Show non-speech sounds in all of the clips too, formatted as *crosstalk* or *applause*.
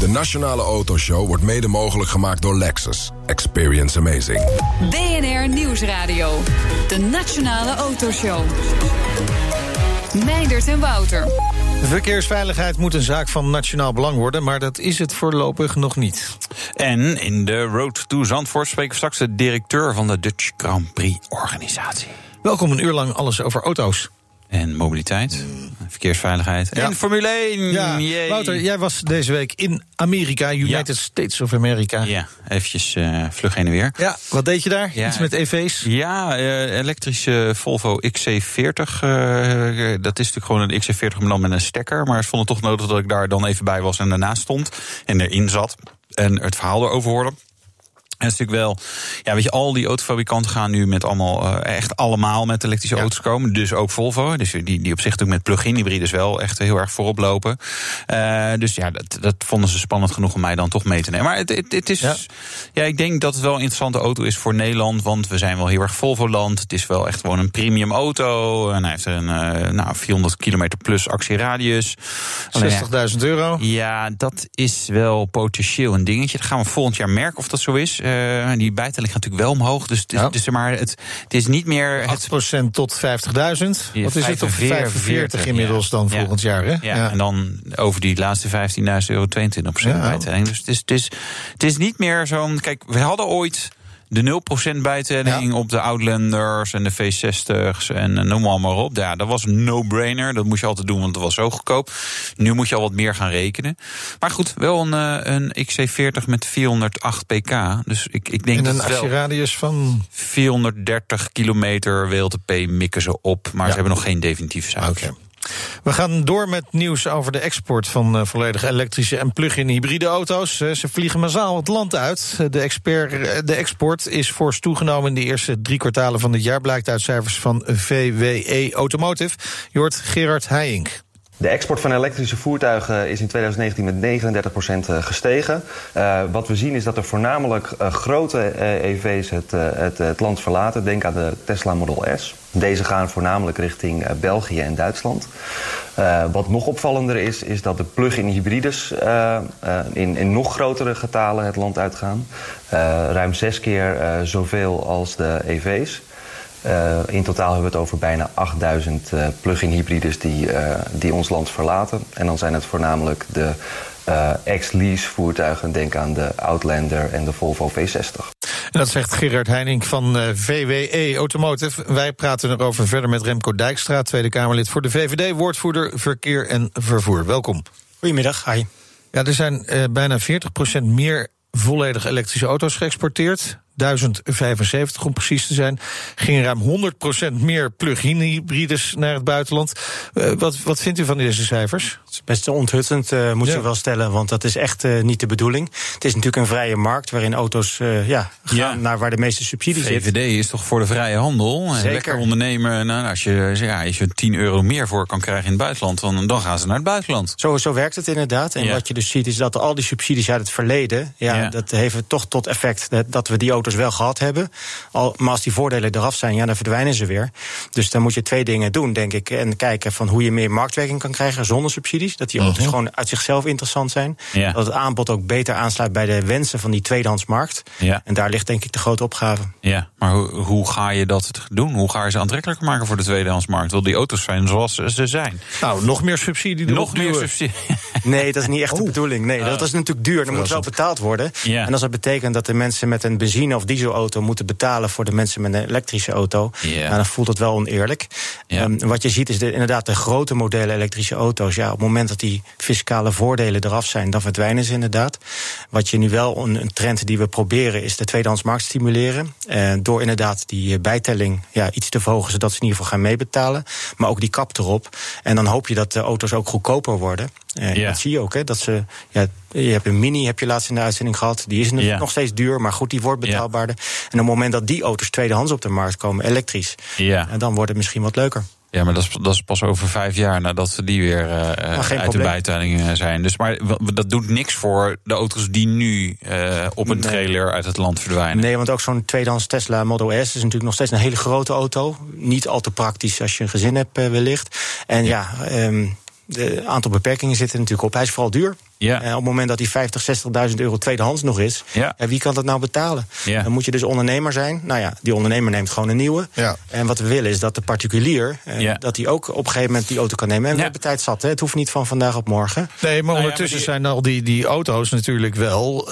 De Nationale Autoshow wordt mede mogelijk gemaakt door Lexus. Experience amazing. BNR Nieuwsradio. De Nationale Autoshow. Meindert en Wouter. Verkeersveiligheid moet een zaak van nationaal belang worden, maar dat is het voorlopig nog niet. En in de Road to Zandvoort spreken we straks de directeur van de Dutch Grand Prix organisatie. Welkom een uur lang alles over auto's. En mobiliteit, verkeersveiligheid en Formule 1. Ja, Yay. Wouter, jij was deze week in Amerika, United States of America. Ja, eventjes eh, vlug heen en weer. Ja, wat deed je daar? Ja. Iets met E EV's? Ja, eh, elektrische Volvo XC40. eh, dat is natuurlijk gewoon een XC40, maar dan met een stekker. Maar ze vonden het toch nodig dat ik daar dan even bij was en daarnaast stond. En erin zat. En het verhaal erover hoorde. En het is natuurlijk wel, ja, weet je, al die autofabrikanten gaan nu met allemaal, eh, echt allemaal met elektrische Ja. auto's komen. Dus ook Volvo. Dus die, die op zich natuurlijk met plug-in hybrides wel echt heel erg voorop lopen. Eh, dus ja, dat, dat vonden ze spannend genoeg om mij dan toch mee te nemen. Maar het, het, het is, Ja. ja. ik denk dat het wel een interessante auto is voor Nederland. Want we zijn wel heel erg Volvo-land. Het is wel echt gewoon een premium auto. En hij heeft een eh, nou, 400 kilometer plus actieradius. Alleen ja, 60.000 euro. ja, dat is wel potentieel een dingetje. Dat gaan we volgend jaar merken of dat zo is. Eh, die bijtelling gaat natuurlijk wel omhoog. Dus, het is- Ja. dus maar, het, het is niet meer... Het, 8% tot 50.000. Ja, Wat is het? Of 45 45 inmiddels dan volgend jaar, hè? ja, en dan over die laatste 15.000 euro 22 procent Ja. bijtelling. Dus het is, het, is, het is niet meer zo'n... Kijk, we hadden ooit de 0% bijtelling Ja. op de Outlanders en de V60's en eh, noem maar, maar op. Ja, dat was een no-brainer. Dat moest je altijd doen, want het was zo goedkoop. Nu moet je al wat meer gaan rekenen. Maar goed, wel een, eh, een XC40 met 408 pk. Dus ik, ik denk En dat een actieradius van... 430 kilometer WLTP mikken ze op, maar Ja. ze hebben nog geen definitieve Oké. cijfers. We gaan door met nieuws over de export van eh, volledig elektrische en plug-in hybride auto's. Eh, ze vliegen massaal het land uit. De, expert, eh, de export is fors toegenomen in de eerste drie kwartalen van dit jaar, blijkt uit cijfers van VWE Automotive. Je hoort Gerard Heijink. De export van elektrische voertuigen is in 2019 met 39% gestegen. Eh, wat we zien is dat er voornamelijk eh, grote eh, EV's het, eh, het, het land verlaten. Denk aan de Tesla Model S. Deze gaan voornamelijk richting eh, België en Duitsland. Eh, wat nog opvallender is, is dat de plug-in hybrides eh, eh, in, in nog grotere getalen het land uitgaan. Eh, ruim zes keer eh, zoveel als de EV's. Eh, in totaal hebben we het over bijna 8000 eh, plug-in hybrides die, eh, die ons land verlaten. En dan zijn het voornamelijk de eh, ex-lease voertuigen. Denk aan de Outlander en de Volvo V60. En dat zegt Gerard Heijink van eh, VWE Automotive. Wij praten erover verder met Remco Dijkstra, Tweede Kamerlid voor de VVD, woordvoerder verkeer en vervoer. Welkom. Goedemiddag, hi. Ja, er zijn eh, bijna 40% meer volledig elektrische auto's geëxporteerd. 1075 om precies te zijn. Gingen ruim 100% meer plug-in hybrides naar het buitenland. Eh, wat, wat vindt u van deze cijfers? Het is best onthutsend, eh, moet Ja. je wel stellen, want dat is echt eh, niet de bedoeling. Het is natuurlijk een vrije markt waarin auto's eh, ja, gaan Ja. naar waar de meeste subsidie zit. VVD is toch voor de vrije handel? En Zeker. Lekker ondernemen. Nou, als, je, ja, als je 10 euro meer voor kan krijgen in het buitenland, dan, dan gaan ze naar het buitenland. Zo, zo werkt het inderdaad. En Ja. wat je dus ziet is dat al die subsidies uit het verleden... Ja, Ja. dat heeft toch tot effect dat, dat we die auto's wel gehad hebben. Al, maar als die voordelen eraf zijn, ja, dan verdwijnen ze weer. Dus dan moet je twee dingen doen, denk ik. En kijken van hoe je meer marktwerking kan krijgen zonder subsidies. Dat die auto's gewoon uit zichzelf interessant zijn. Ja. Dat het aanbod ook beter aansluit bij de wensen van die tweedehandsmarkt. Ja. En daar ligt denk ik de grote opgave. Ja, maar hoe, hoe ga je dat doen? Hoe ga je ze aantrekkelijker maken voor de tweedehandsmarkt? Wil die auto's zijn zoals ze zijn? Nou, nog meer subsidie Nog meer duwen. subsidie. *laughs* Nee, dat is niet echt de Oh. bedoeling. Nee, dat is natuurlijk duur. Dat moet wel betaald worden. Ja. En als dat betekent dat de mensen met een benzine- of dieselauto moeten betalen voor de mensen met een elektrische auto, Ja. nou, dan voelt het wel oneerlijk. Ehm, wat je ziet is de, inderdaad de grote modellen elektrische auto's. Ja, op het moment dat die fiscale voordelen eraf zijn, dan verdwijnen ze inderdaad. Wat je nu wel een, een trend die we proberen is de tweedehandsmarkt stimuleren. Eh, door inderdaad die eh, bijtelling ja, iets te verhogen, zodat ze in ieder geval gaan meebetalen. Maar ook die kap erop. En dan hoop je dat de auto's ook goedkoper worden. Eh, Ja. Dat zie je ook, hè, dat ze. Ja, je hebt een mini, heb je laatst in de uitzending gehad. Die is natuurlijk Ja. nog steeds duur, maar goed, die wordt betaalbaarder. En op het moment dat die auto's tweedehands op de markt komen, elektrisch, Ja. en dan wordt het misschien wat leuker. Ja, maar dat is, dat is pas over vijf jaar nadat ze die weer uh, uit probleem. de bijtelling zijn. Dus, maar dat doet niks voor de auto's die nu uh, op een trailer nee. uit het land verdwijnen. Nee, want ook zo'n tweedehands Tesla Model S is natuurlijk nog steeds een hele grote auto. Niet al te praktisch als je een gezin hebt, uh, wellicht. En ja, ja um, de aantal beperkingen zitten natuurlijk op. Hij is vooral duur. Ja. Uh, op het moment dat die 50, 60.000 euro tweedehands nog is, ja. uh, wie kan dat nou betalen? Ja. Dan moet je dus ondernemer zijn. Nou ja, die ondernemer neemt gewoon een nieuwe. Ja. En wat we willen is dat de particulier, uh, dat die ook op een gegeven moment die auto kan nemen. En we hebben tijd zat, hè. het hoeft niet van vandaag op morgen. Nee, maar ondertussen maar die... zijn al die, die auto's natuurlijk wel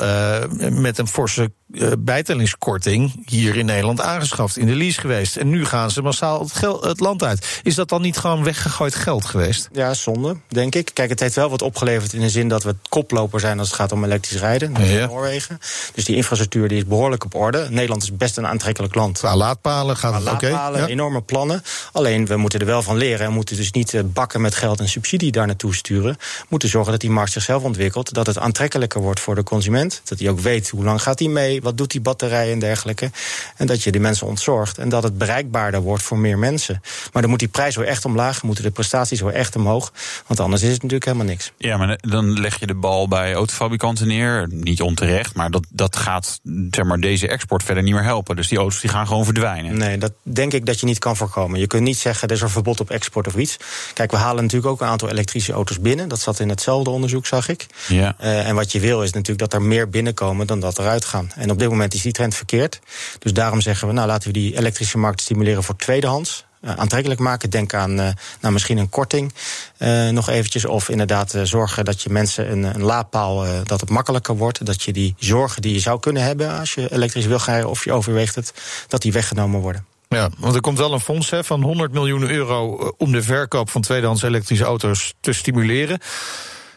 met een forse bijtellingskorting hier in Nederland aangeschaft, in de lease geweest. En nu gaan ze massaal het, geld, het land uit. Is dat dan niet gewoon weggegooid geld geweest? Ja, zonde, denk ik. Kijk, het heeft wel wat opgeleverd in de zin dat we koploper zijn als het gaat om elektrisch rijden. in Noorwegen. Dus die infrastructuur die is behoorlijk op orde. Nederland is best een aantrekkelijk land. Qua laadpalen gaat het oké. Okay. Ja. enorme plannen. Alleen we moeten er wel van leren. En moeten dus niet eh, bakken met geld en subsidie daar naartoe sturen. We moeten zorgen dat die markt zichzelf ontwikkelt. Dat het aantrekkelijker wordt voor de consument. Dat hij ook weet hoe lang gaat hij mee. Wat doet die batterij en dergelijke. En dat je die mensen ontzorgt. En dat het bereikbaarder wordt voor meer mensen. Maar dan moet die prijs weer echt omlaag. Moeten de prestaties weer echt omhoog. Want anders is het natuurlijk helemaal niks. Ja, maar dan leg je de bal bij autofabrikanten neer. Niet onterecht, maar dat, dat gaat zeg maar, deze export verder niet meer helpen. Dus die auto's die gaan gewoon verdwijnen. Nee, dat denk ik dat je niet kan voorkomen. Je kunt niet zeggen, er is een verbod op export of iets. Kijk, we halen natuurlijk ook een aantal elektrische auto's binnen. Dat zat in hetzelfde onderzoek, zag ik. Ja. Uh, en wat je wil is natuurlijk dat er meer binnenkomen dan dat eruit gaan. En op dit moment is die trend verkeerd. Dus daarom zeggen we, nou laten we die elektrische markt stimuleren voor tweedehands. Aantrekkelijk maken. Denk aan uh, nou, misschien een korting uh, nog eventjes. Of inderdaad zorgen dat je mensen een, een laadpaal, dat het makkelijker wordt. Dat je die zorgen die je zou kunnen hebben als je elektrisch wil gaan of je overweegt het, dat die weggenomen worden. Ja, want er komt wel een fonds hè, van 100 miljoen euro om de verkoop van tweedehands elektrische auto's te stimuleren.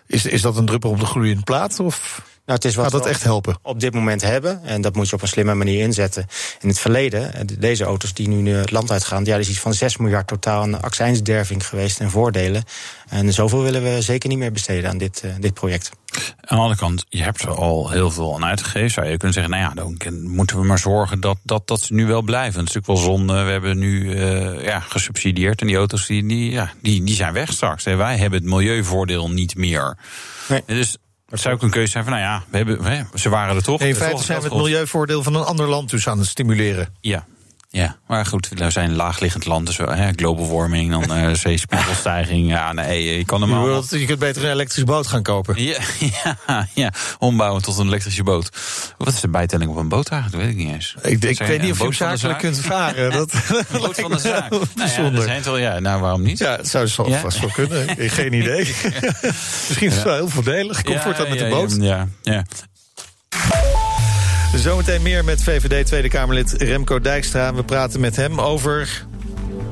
Is, is dat een druppel op de gloeiende plaat? Of? Nou, het is wat Gaat dat echt helpen? Op dit moment hebben. En dat moet je op een slimme manier inzetten. In het verleden, eh, deze auto's die nu het land uitgaan, ja, er is iets van 6 miljard totaal aan accijnsderving geweest en voordelen. En zoveel willen we zeker niet meer besteden aan dit, uh, dit project. Aan de andere kant, je hebt er al heel veel aan uitgegeven. Zou je kunnen zeggen, nou ja, dan moeten we maar zorgen dat, dat, dat ze nu wel blijven. Het is natuurlijk wel zonde. We hebben nu uh, ja, gesubsidieerd. En die auto's die, die, ja, die, die zijn weg straks. Wij hebben het milieuvoordeel niet meer. Nee. Dus het zou ook een keuze zijn van, nou ja, we hebben, ze waren er toch. in feite zijn we het milieuvoordeel van een ander land dus aan het stimuleren. Ja, ja, maar goed, we zijn een laagliggend land, dus hè, global warming, dan *laughs* uh, zeespiegelstijging. Ja, nee, je kan hem al. Je kunt beter een elektrische boot gaan kopen. Ja, *laughs* ja, ja, ombouwen tot een elektrische boot. Wat is de bijtelling op een boot eigenlijk? Dat weet ik niet eens. Ik, ik weet niet of je hem zakelijk kunt varen. *laughs* Dat boot van de zaak. Nou ja, zijn wel, ja, nou waarom niet? Ja, het zou zo ja? vast wel kunnen. Geen idee. Misschien is het wel heel voordelig. Comfort dan met de boot. Ja, ja. Zometeen meer met VVD Tweede Kamerlid Remco Dijkstra. We praten met hem over...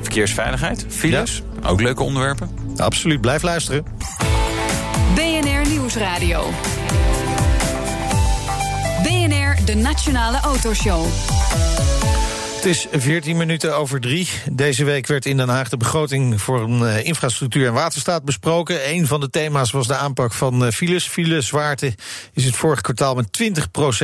Verkeersveiligheid, files, ook leuke onderwerpen. Absoluut, blijf luisteren. BNR Nieuwsradio. BNR, de Nationale Autoshow. Het is 14 minuten over drie. Deze week werd in Den Haag de begroting voor een uh, infrastructuur en waterstaat besproken. Een van de thema's was de aanpak van uh, files. Filezwaarte is het vorige kwartaal met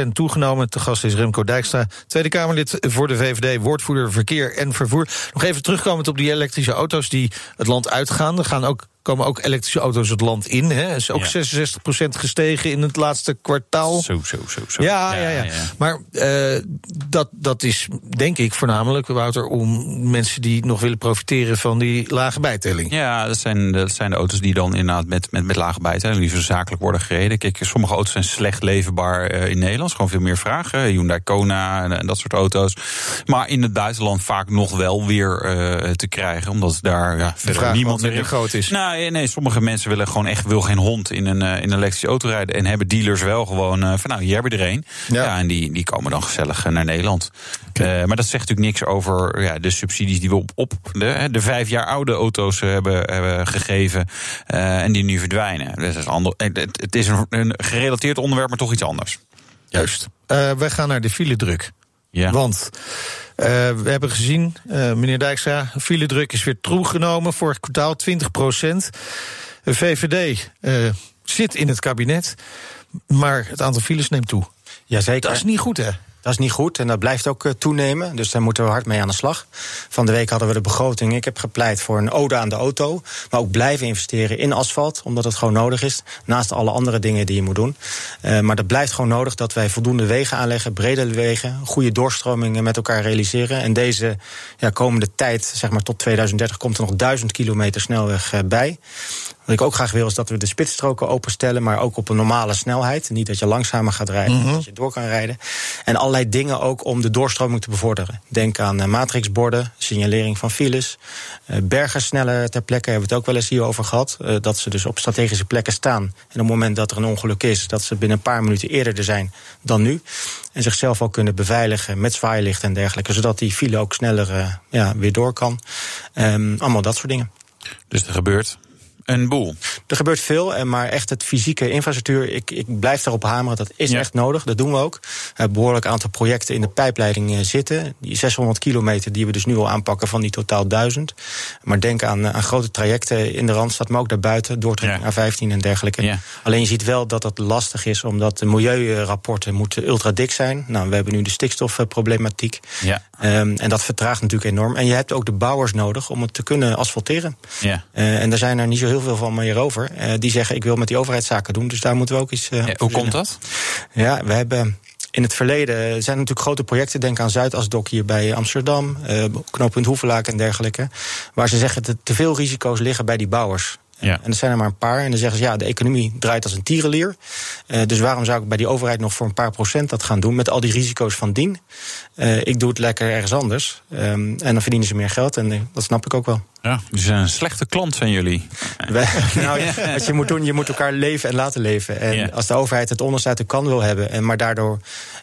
20% toegenomen. Te gast is Remco Dijkstra, Tweede Kamerlid voor de VVD, woordvoerder verkeer en vervoer. Nog even terugkomend op die elektrische auto's die het land uitgaan. Er gaan ook komen ook elektrische auto's het land in. Hè. is ook ja. 66% gestegen in het laatste kwartaal. Zo, zo, zo. zo. Ja, ja, ja. ja. Maar uh, dat, dat is denk ik voornamelijk, Wouter, om mensen die nog willen profiteren van die lage bijtelling. Ja, dat zijn, dat zijn de auto's die dan inderdaad met, met, met lage bijtelling liever zakelijk worden gereden. Kijk, sommige auto's zijn slecht leverbaar uh, in Nederland. Gewoon veel meer vraag. Hyundai Kona en, en, dat soort auto's. Maar in het buitenland vaak nog wel weer uh, te krijgen. Omdat daar ja, verder niemand meer groot is. Nou, nee, nee, sommige mensen willen gewoon echt wil geen hond in een, uh, in een elektrische auto rijden. En hebben dealers wel gewoon uh, van nou, hier hebben we er een. Ja. ja. en die, die komen dan gezellig naar Nederland. Okay. Uh, maar dat zegt natuurlijk niks over ja, de subsidies die we op, op de, de vijf jaar oude auto's hebben, hebben gegeven. en die nu verdwijnen. Dat is ander, het, het is een, een gerelateerd onderwerp, maar toch iets anders. Juist. wij gaan naar de file druk. Ja. Want uh, we hebben gezien, uh, meneer Dijkstra, filedruk is weer toegenomen. Vorig kwartaal 20 procent. De VVD uh, zit in het kabinet, maar het aantal files neemt toe. Jazeker. Dat is niet goed, hè? Dat is niet goed en dat blijft ook eh, toenemen. Dus daar moeten we hard mee aan de slag. Van de week hadden we de begroting. Ik heb gepleit voor een ode aan de auto. Maar ook blijven investeren in asfalt, omdat het gewoon nodig is. Naast alle andere dingen die je moet doen. Uh, maar dat blijft gewoon nodig dat wij voldoende wegen aanleggen, brede wegen, goede doorstromingen met elkaar realiseren. En deze ja, komende tijd, zeg maar tot 2030, komt er nog duizend kilometer snelweg uh, bij. Wat ik ook graag wil is dat we de spitsstroken openstellen, maar ook op een normale snelheid. Niet dat je langzamer gaat rijden, maar dat je door kan rijden. En allerlei dingen ook om de doorstroming te bevorderen. Denk aan uh, matrixborden, signalering van files, uh, bergen sneller ter plekke. Hebben we het ook wel eens hierover gehad. Uh, dat ze dus op strategische plekken staan. En op het moment dat er een ongeluk is, dat ze binnen een paar minuten eerder er zijn dan nu. En zichzelf ook kunnen beveiligen met zwaailicht en dergelijke. Zodat die file ook sneller ja, weer door kan. Um, allemaal dat soort dingen. Dus er gebeurt een boel. Er gebeurt veel, maar echt het fysieke infrastructuur, ik, ik blijf daarop hameren. Dat is ja. echt nodig, dat doen we ook. Een behoorlijk aantal projecten in de pijpleiding zitten. Die 600 kilometer die we dus nu al aanpakken van die totaal 1000. Maar denk aan, aan grote trajecten in de Randstad, maar ook daarbuiten, doortrekking ja. A15 en dergelijke. Ja. Alleen je ziet wel dat het lastig is, omdat de milieurapporten moeten ultra dik zijn. Nou, we hebben nu de stikstofproblematiek. Ja. Um, en dat vertraagt natuurlijk enorm. En je hebt ook de bouwers nodig om het te kunnen asfalteren. Ja. Uh, en daar zijn er niet zo heel veel van meer over. Uh, die zeggen, ik wil met die overheidszaken doen. Dus daar moeten we ook iets uh, ja, Hoe komt dat? Ja, we hebben in het verleden zijn er natuurlijk grote projecten. Denk aan Zuidasdok hier bij Amsterdam, uh, knooppunt Hoevelaak en dergelijke. Waar ze zeggen dat te veel risico's liggen bij die bouwers. Ja. En er zijn er maar een paar. En dan zeggen ze, ja, de economie draait als een tierenlier. Uh, dus waarom zou ik bij die overheid nog voor een paar procent dat gaan doen... met al die risico's van dien? Uh, ik doe het lekker ergens anders. Um, en dan verdienen ze meer geld en uh, dat snap ik ook wel. Ja, die zijn een slechte klant van jullie. *laughs* nou, wat je moet doen, je moet elkaar leven en laten leven. En Ja. als de overheid het onderste uit de kan wil hebben... En maar daardoor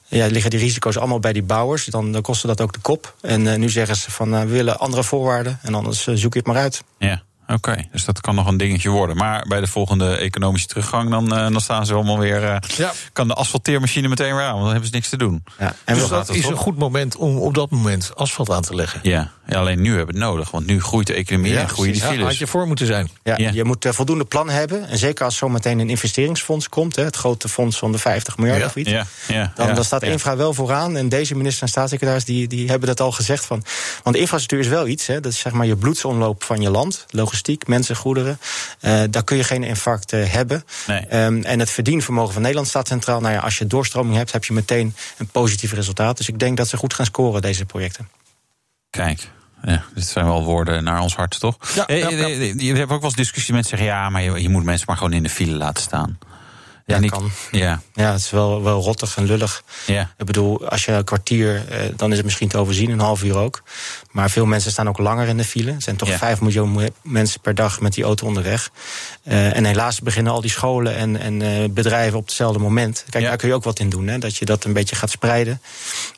ja, liggen die risico's allemaal bij die bouwers... dan, kostte dat ook de kop. En uh, nu zeggen ze van, uh, we willen andere voorwaarden... en anders uh, zoek je het maar uit. Ja. Oké, okay, dus dat kan nog een dingetje worden. Maar bij de volgende economische teruggang, dan, uh, dan staan ze allemaal weer. Uh, ja. Kan de asfalteermachine meteen weer aan, want dan hebben ze niks te doen. Ja, en dus dat is een goed moment om op dat moment asfalt aan te leggen. Ja, ja alleen nu hebben we het nodig, want nu groeit de economie ja, en groeien die files. Ja, had je voor moeten zijn. Ja, ja. Je moet uh, voldoende plan hebben. En zeker als zometeen een investeringsfonds komt, hè, het grote fonds van de 50 miljard ja. of iets. Ja. Ja. Dan, dan staat infra wel vooraan. En deze minister en staatssecretaris die, die hebben dat al gezegd. Van, want infrastructuur is wel iets. Hè, dat is zeg maar je bloedsomloop van je land. Logistiek, mensen, goederen. Uh, daar kun je geen infarct uh, hebben. Nee. Um, en het verdienvermogen van Nederland staat centraal. Nou ja, als je doorstroming hebt, heb je meteen een positief resultaat. Dus ik denk dat ze goed gaan scoren, deze projecten. Kijk. Ja, dit zijn wel woorden naar ons hart, toch? Ja, eh, ja, ja. Je, je hebt ook wel eens discussie met zeggen... ja, maar je, je, moet mensen maar gewoon in de file laten staan. Ja, ik, kan. Ja. ja, het is wel, wel rottig en lullig. Ja. Ik bedoel, als je een kwartier, eh, dan is het misschien te overzien, een half uur ook. Maar veel mensen staan ook langer in de file. Er zijn toch Ja. 5 miljoen mensen per dag met die auto onderweg. Eh, en helaas beginnen al die scholen en, en eh, bedrijven op hetzelfde moment. Kijk, Ja. daar kun je ook wat in doen, hè, dat je dat een beetje gaat spreiden.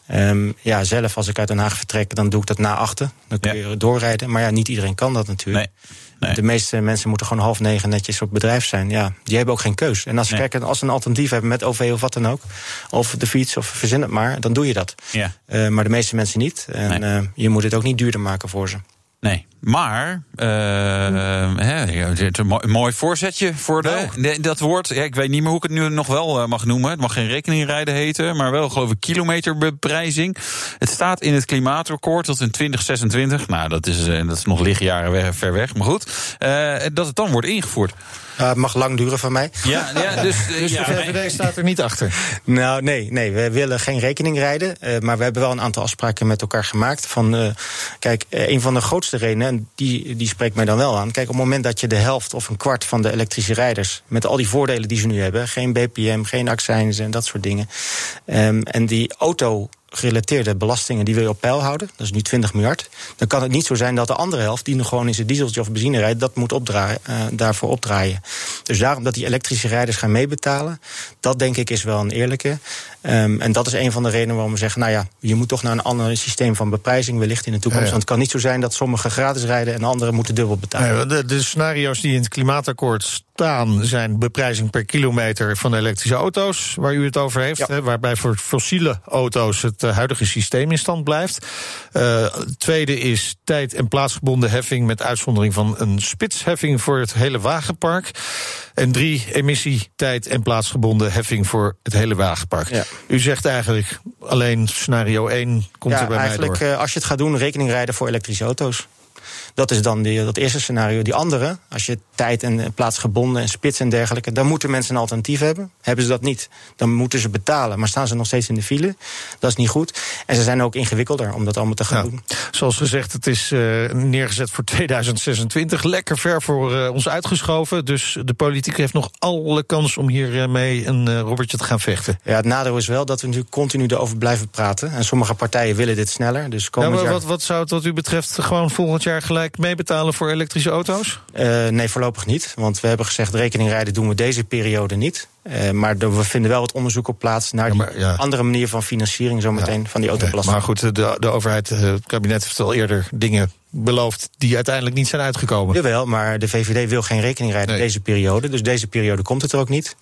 Ehm, ja, zelf als ik uit Den Haag vertrek, dan doe ik dat na achten. Dan kun je doorrijden. Maar ja, niet iedereen kan dat natuurlijk. Nee. Nee. De meeste mensen moeten gewoon half negen netjes op bedrijf zijn. Ja, die hebben ook geen keus. En als ze Nee. kijken, als ze een alternatief hebben met OV of wat dan ook, of de fiets of verzin het maar, dan doe je dat. Ja. Uh, maar de meeste mensen niet. En Nee. uh, je moet het ook niet duurder maken voor ze. Nee, maar uh, hè, het is een mooi, voorzetje voor de, de- dat woord. Ja, ik weet niet meer hoe ik het nu nog wel uh, mag noemen. Het mag geen rekeningrijden heten, maar wel geloof ik kilometerbeprijzing. Het staat in het klimaatakkoord tot in 2026. Nou, dat is, uh, dat is nog lichtjaren weg, ver weg, maar goed. Uh, dat het dan wordt ingevoerd. Uh, het mag lang duren van mij. Ja, ja *laughs* dus, Dus ja, de VVD staat er niet achter. Nou, nee, nee, we willen geen rekening rijden. Uh, maar we hebben wel een aantal afspraken met elkaar gemaakt. Van, uh, kijk, uh, een van de grootste redenen, en die, die spreekt mij dan wel aan. Kijk, op het moment dat je de helft of een kwart van de elektrische rijders. met al die voordelen die ze nu hebben. geen BPM, geen accijns en dat soort dingen. Um, en die auto gerelateerde belastingen die wil je op peil houden. Dat is nu 20 miljard. Dan kan het niet zo zijn dat de andere helft, die nog gewoon in zijn dieseltje of benzine rijdt, dat moet opdraaien, uh, daarvoor opdraaien. Dus daarom dat die elektrische rijders gaan meebetalen, dat denk ik is wel een eerlijke. Um, en dat is een van de redenen waarom we zeggen, nou ja, je moet toch naar een ander systeem van beprijzing wellicht in de toekomst. Ja, ja. Want het kan niet zo zijn dat sommigen gratis rijden en anderen moeten dubbel betalen. De, de scenario's die in het klimaatakkoord staan zijn beprijzing per kilometer van elektrische auto's, waar u het over heeft. Waarbij voor fossiele auto's het eh, huidige systeem in stand blijft. Eh, tweede is tijd- en plaatsgebonden heffing met uitzondering van een spitsheffing voor het hele wagenpark. En drie, emissie, tijd en plaatsgebonden heffing voor het hele wagenpark. U zegt eigenlijk alleen scenario 1 komt ja, er bij mij eigenlijk, door. eh, als je het gaat doen, rekening rijden voor elektrische auto's. Dat is dan die, dat eerste scenario. Die andere, als je tijd en eh, plaatsgebonden en spits en dergelijke, dan moeten mensen een alternatief hebben. Hebben ze dat niet, dan moeten ze betalen. Maar staan ze nog steeds in de file? Dat is niet goed. En ze zijn ook ingewikkelder om dat allemaal te gaan Ja. doen. Zoals gezegd, het is eh, neergezet voor *laughs* 2026. Lekker ver voor eh, ons uitgeschoven. Dus de politiek heeft nog alle kans om hiermee een eh, robbertje te gaan vechten. Ja, het nadeel is wel dat we natuurlijk continu erover blijven praten. En sommige partijen willen dit sneller. Dus Ja, komend maar jaar... wat, wat zou het wat u betreft gewoon volgend jaar gelijk meebetalen voor elektrische auto's? Eh, nee, voorlopig niet. Want we hebben gezegd, rekening rijden doen we deze periode niet. Eh, maar de- we vinden wel het onderzoek op plaats naar die maar, ja. andere manier van financiering zometeen van die autobelasting. maar goed, de, de overheid, eh, het kabinet heeft al eerder dingen beloofd die uiteindelijk niet zijn uitgekomen. Jawel, maar de VVD wil geen rekening rijden Nee. deze periode. Dus deze periode komt het er ook niet.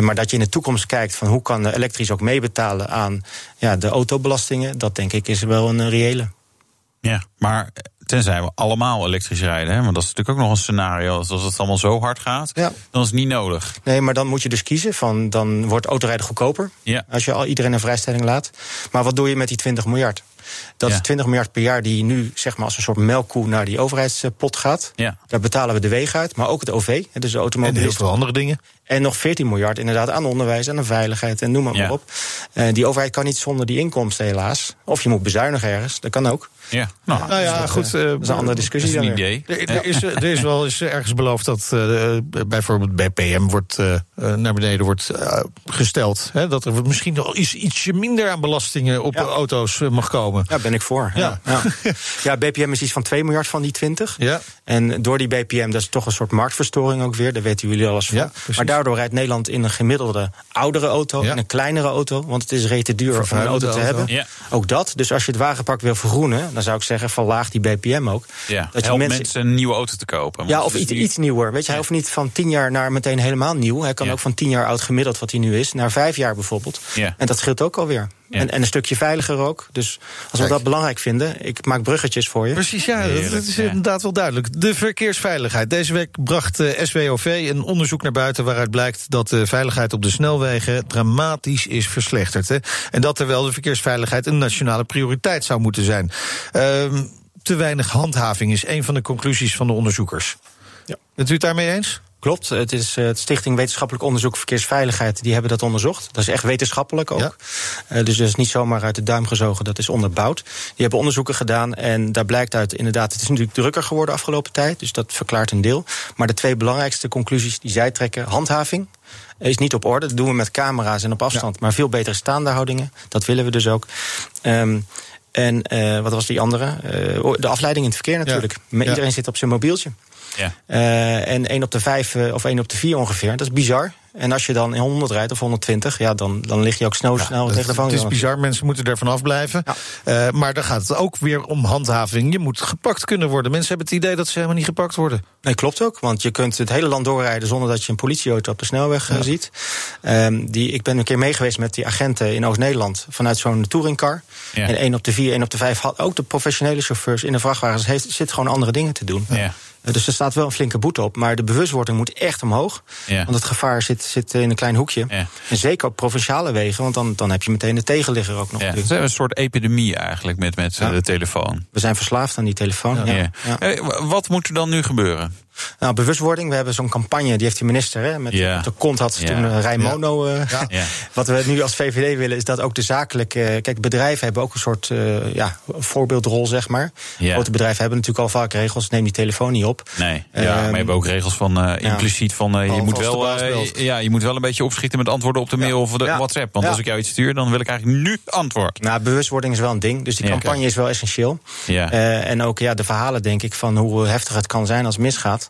Maar dat je in de toekomst kijkt van hoe kan de elektrisch ook meebetalen aan ja, de autobelastingen, dat denk ik is wel een reële. Ja, maar tenzij we allemaal elektrisch rijden. Hè? Want dat is natuurlijk ook nog een scenario. Als het allemaal zo hard gaat, Ja. dan is het niet nodig. Nee, maar dan moet je dus kiezen van dan wordt autorijden goedkoper. Ja. Als je al iedereen een vrijstelling laat. Maar wat doe je met die 20 miljard? Dat Ja. is 20 miljard per jaar die nu zeg maar als een soort melkkoe naar die overheidspot gaat. Ja. Daar betalen we de wegen uit, maar ook het OV, hè, dus de En heel veel andere dingen. En nog 14 miljard inderdaad aan onderwijs en aan veiligheid en noem maar, Ja. maar op. Eh, die overheid kan niet zonder die inkomsten helaas. Of je moet bezuinigen ergens, dat kan ook. Ja, nou, Nou ja, dat, goed. eh, eh, dat is een andere dat discussie is een idee. Er, er is, er is wel eens ergens beloofd dat eh, bijvoorbeeld BPM wordt, naar beneden wordt gesteld. Hè, dat er misschien nog iets, ietsje minder aan belastingen op Ja. auto's mag komen. Ja, ben ik voor. Ja. Ja. Ja. *laughs* BPM is iets van 2 miljard van die 20. Ja. En door die BPM, dat is toch een soort marktverstoring ook weer. Daar weten jullie alles van. Ja, maar daardoor rijdt Nederland in een gemiddelde oudere auto. Ja. In een kleinere auto. Want het is rete duur om een Vervuilende auto te auto. hebben. Ja. Ook dat. Dus als je het wagenpark wil vergroenen, dan zou ik zeggen, verlaag die BPM ook. Ja, Dat je mensen- mensen... een nieuwe auto te kopen. Ja, of iets, nu- iets nieuwer. Weet je, hij hoeft niet van 10 jaar naar meteen helemaal nieuw. Hij kan Ja. ook van 10 jaar oud gemiddeld, wat hij nu is, naar 5 jaar bijvoorbeeld. Ja. En dat scheelt ook alweer. Ja. En, en een stukje veiliger ook. Dus als we Kijk. dat belangrijk vinden, ik maak bruggetjes voor je. Precies, ja, dat, Heerlijk, dat is ja. inderdaad wel duidelijk. De verkeersveiligheid. Deze week bracht eh, SWOV een onderzoek naar buiten waaruit blijkt dat de veiligheid op de snelwegen dramatisch is verslechterd. Hè. En dat terwijl de verkeersveiligheid een nationale prioriteit zou moeten zijn. Ehm, te weinig handhaving is een van de conclusies van de onderzoekers. Ja. Bent u het daarmee eens? Klopt, het is eh, het Stichting Wetenschappelijk Onderzoek Verkeersveiligheid. Die hebben dat onderzocht. Dat is echt wetenschappelijk ook. Ja. Eh, dus dat is niet zomaar uit de duim gezogen, dat is onderbouwd. Die hebben onderzoeken gedaan en daar blijkt uit inderdaad... het is natuurlijk drukker geworden de afgelopen tijd, dus dat verklaart een deel. Maar de twee belangrijkste conclusies die zij trekken... handhaving is niet op orde, dat doen we met camera's en op afstand... maar veel betere staande houdingen, dat willen we dus ook. Ehm, en eh, wat was die andere? De afleiding in het verkeer natuurlijk. Ja. Iedereen zit op zijn mobieltje. Ja. Eh, en 1 op de 5 eh, of 1 op de 4 ongeveer. Dat is bizar. En als je dan in 100 rijdt of 120, ja, dan, dan lig je ook snel, snel het, tegen de het is vangrail. bizar, mensen moeten er vanaf blijven. Ja. Eh, maar dan gaat het ook weer om handhaving. Je moet gepakt kunnen worden. Mensen hebben het idee dat ze helemaal niet gepakt worden. Nee, klopt ook. Want je kunt het hele land doorrijden zonder dat je een politieauto op de snelweg eh, ziet. Ehm, die, ik ben een keer mee geweest met die agenten in Oost-Nederland vanuit zo'n touringcar. En 1 op de 4, 1 op de 5 had ook de professionele chauffeurs in de vrachtwagens heeft, zit gewoon andere dingen te doen. Ja. Eh, Dus er staat wel een flinke boete op. Maar de bewustwording moet echt omhoog. Want het gevaar zit, zit in een klein hoekje. Ja. En zeker op provinciale wegen, want dan, dan heb je meteen de tegenligger ook nog. Ja, het natuurlijk. is een soort epidemie eigenlijk met, met eh, Ja. de telefoon. We zijn verslaafd aan die telefoon. Ja. Eh, Wat moet er dan nu gebeuren? Nou, bewustwording. We hebben zo'n campagne, die heeft de minister. Hè, met de kont had toen uh, Rijmono. eh, Ja. *laughs* Wat we nu als VVD willen, is dat ook de zakelijke. eh, kijk, bedrijven hebben ook een soort eh, ja, voorbeeldrol, zeg maar. Grote bedrijven hebben natuurlijk al vaak regels. Neem die telefoon niet op. Nee, ja, Ehm, maar we hebben ook regels van eh, impliciet van eh, je, moet wel, eh, ja, je moet wel een beetje opschieten met antwoorden op de mail of de. WhatsApp. Want als ik jou iets stuur, dan wil ik eigenlijk nu antwoord. Nou, bewustwording is wel een ding. Dus die campagne is wel essentieel. Ja. Eh, en ook ja, de verhalen, denk ik, van hoe heftig het kan zijn als het misgaat.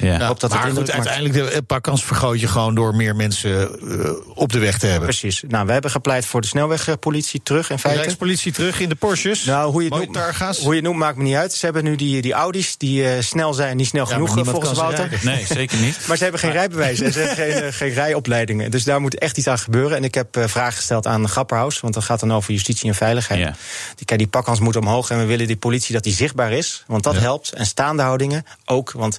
Ja. Ik hoop dat het maar goed, maakt. uiteindelijk de pakkans vergroot je gewoon door meer mensen eh, op de weg te hebben. Precies. Nou, we hebben gepleit voor de snelwegpolitie terug in De feite. Rijkspolitie terug in de Porsches. Nou, hoe je, het noemt, targa's. hoe je het noemt maakt me niet uit. Ze hebben nu die, die Audi's die eh, snel zijn, niet snel Ja, genoeg volgens Wouter. Nee, zeker niet. *laughs* Maar ze hebben geen rijbewijs en ze hebben *laughs* geen, eh, geen rijopleidingen. Dus daar moet echt iets aan gebeuren. En ik heb eh, vragen gesteld aan Grapperhaus, want dat gaat dan over justitie en veiligheid. Ja. Die, kijk, die pakkans moet omhoog en we willen die politie dat die zichtbaar is. Want dat helpt. En staande houdingen ook. Want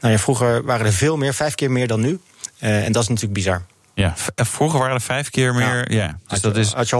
nou ja, vroeger waren er veel meer, vijf keer meer dan nu. Eh, en dat is natuurlijk bizar. Ja, eh, vroeger waren er vijf keer meer. Ja, dus Had dat je, is. had je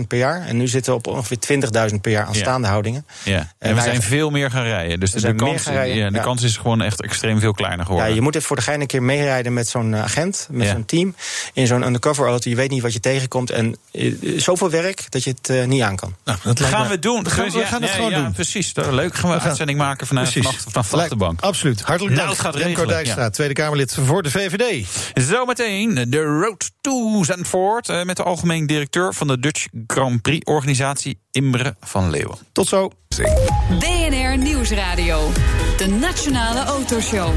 100.000 per jaar en nu zitten we op ongeveer 20.000 per jaar aan Ja. staande houdingen. Ja. En we wij- zijn veel meer gaan rijden. Dus de, kans, gaan rijden, ja, de ja. kans is gewoon echt extreem veel kleiner Ja, geworden. je moet even voor de gein een keer meerijden met zo'n eh, agent, met Ja. zo'n team. In zo'n undercover auto. Je weet niet wat je tegenkomt. En eh, zoveel werk dat je het niet aan kan. Nou, dat gaan me- we doen. Gaan, we Ja, gaan het ja, gewoon ja, doen. Precies. Dat is Leuk. Gaan we een uitzending maken vanuit vanaf, vanaf de achterbank. Absoluut. Hartelijk Nou, dank. het Remco Dijkstra, ja. Tweede Kamerlid voor de VVD. Zometeen de Road to Zandvoort eh, met de algemeen directeur van de Dutch Grand Prix organisatie Imre van Leeuwen. Tot zo. BNR Nieuwsradio. De Nationale Autoshow.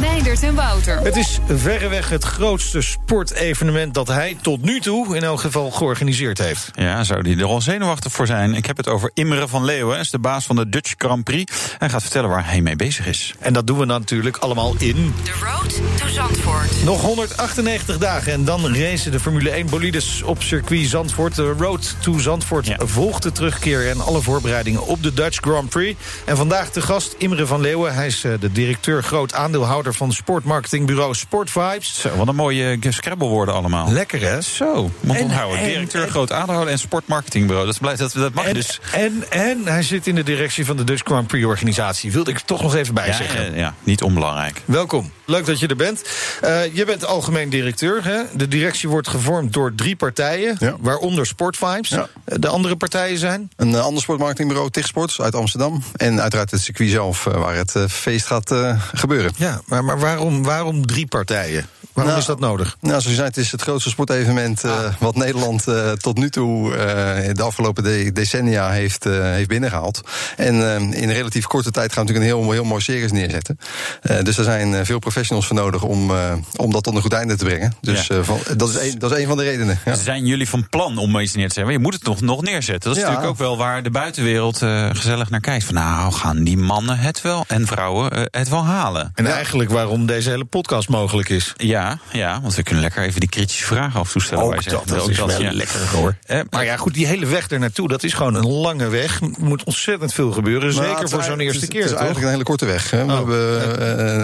Meindert en Wouter. Het is verreweg het grootste sportevenement dat hij tot nu toe in elk geval georganiseerd heeft. Ja, zou die er al zenuwachtig voor zijn? Ik heb het over Imre van Leeuwen, hij is de baas van de Dutch Grand Prix. Hij gaat vertellen waar hij mee bezig is. En dat doen we natuurlijk allemaal in De Road to Zandvoort. nog 198 dagen. En dan racen de Formule 1 bolides op circuit Zandvoort. De Road to Zandvoort Ja. volgt de terugkeer en alle voorbereidingen op de Dutch Grand Prix. En vandaag de gast Imre van Leeuwen. Hij is eh, de directeur groot aandeelhouder van sportmarketingbureau Sport Vibes. Zo, wat een mooie eh, scrabblewoorden allemaal. Lekker hè? Zo, mond En- onthouden. en- Directeur, en- groot aandeelhouder en sportmarketingbureau. Dat, is blij- dat, dat mag En, dus. en, en hij zit in de directie van de Dutch Grand Prix organisatie. Wilde ik toch nog even bij Ja, zeggen. ja, ja, niet onbelangrijk. Welkom, leuk dat je er bent. Eh, je bent algemeen directeur. Hè? De directie wordt gevormd door drie partijen, Ja. waaronder Sportvibes. Ja. Eh, De andere partijen zijn? Een eh, ander sportmarketingbureau, Tigsports, uit Amsterdam. En uiteraard het circuit zelf, eh, waar het eh, feest gaat eh, gebeuren. Ja, maar, maar waarom, waarom drie partijen? Waarom Nou, is dat nodig? Nou, zoals je zei, het is het grootste sportevenement eh, wat Nederland eh, tot nu toe eh, de afgelopen de- decennia heeft, eh, heeft binnengehaald. En in relatief korte tijd gaan we natuurlijk een heel, heel mooi series neerzetten. Eh, dus er zijn eh, veel professionals voor nodig om, eh, om dat tot een goed einde te brengen. Dus Ja. eh, van, dat, is een, dat is een van de redenen. Ja. Zijn jullie van plan om iets neer te zetten? Maar je moet het nog, nog neerzetten. Dat is Ja. natuurlijk ook wel waar de buitenwereld eh, gezellig naar kijkt. Van nou, gaan die mannen het wel en vrouwen het wel halen? En eigenlijk waarom deze hele podcast mogelijk is. Ja, ja, want we kunnen lekker even die kritische vragen af en toe stellen. Ook dat, dat Ook is wel ja. lekker hoor. Eh, Maar ja, goed, die hele weg er naartoe, dat is gewoon een lange weg. Er moet ontzettend veel gebeuren, Maar zeker voor zo'n eerste het keer, Het is toch? eigenlijk een hele korte weg. Hè. We Oh. hebben,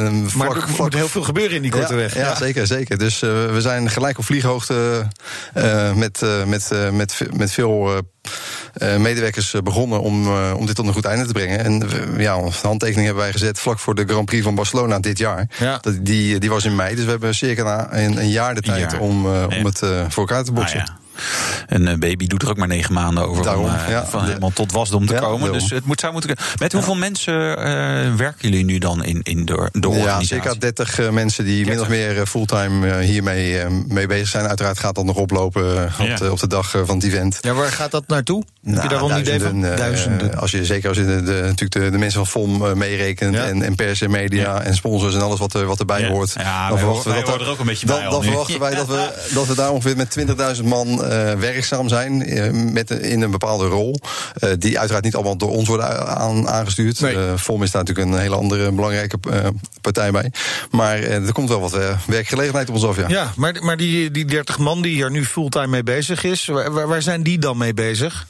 eh, Maar vlak- er vlak- moet heel veel gebeuren in die korte ja, weg. Ja, zeker, zeker. Dus eh, we zijn gelijk op vlieghoogte eh, met, eh, met, eh, met, met veel medewerkers eh, begonnen om, eh, om dit tot een goed einde te brengen. En ja, een handtekening hebben wij gezet vlak voor de Grand Prix van Barcelona dit jaar. Ja. Dat, die, die was in mei, dus we hebben circa een, een jaar de tijd jaar. om, eh, om Ja. het eh, voor elkaar te Nou boksen. ja. Een eh, baby doet er ook maar negen maanden over Daarom, om eh, ja. van helemaal tot wasdom te Ja, komen. daarom. Dus het moet, zou moeten. Met hoeveel mensen eh, werken jullie nu dan in, in de, de Ja, organisatie? circa 30 eh, mensen die min of meer eh, fulltime eh, hiermee eh, mee bezig zijn. Uiteraard gaat dat nog oplopen eh, op, Ja. de, op de dag eh, van het event. Ja, waar gaat dat naartoe? Heb je daar al een idee van? duizenden, eh, Duizenden. als je, zeker als je de, de- natuurlijk de, de mensen van FOM eh, meerekent. Ja. En, en pers en media en sponsors en alles wat, er, wat erbij Ja. hoort. Ja, wij horen- wij dat horen er ook een beetje dan, bij Dan verwachten wij dat we, *laughs* dat we daar ongeveer met 20.000 man eh, werkzaam zijn. eh, met, in een bepaalde rol. eh, die uiteraard niet allemaal door ons worden aan, aangestuurd. Nee. Eh, FOM is daar natuurlijk een hele andere belangrijke eh, partij bij. Maar eh, er komt wel wat eh, werkgelegenheid op ons af, ja. Ja, maar, maar die, die 30 man die hier nu fulltime mee bezig is, waar- waar zijn die dan mee bezig?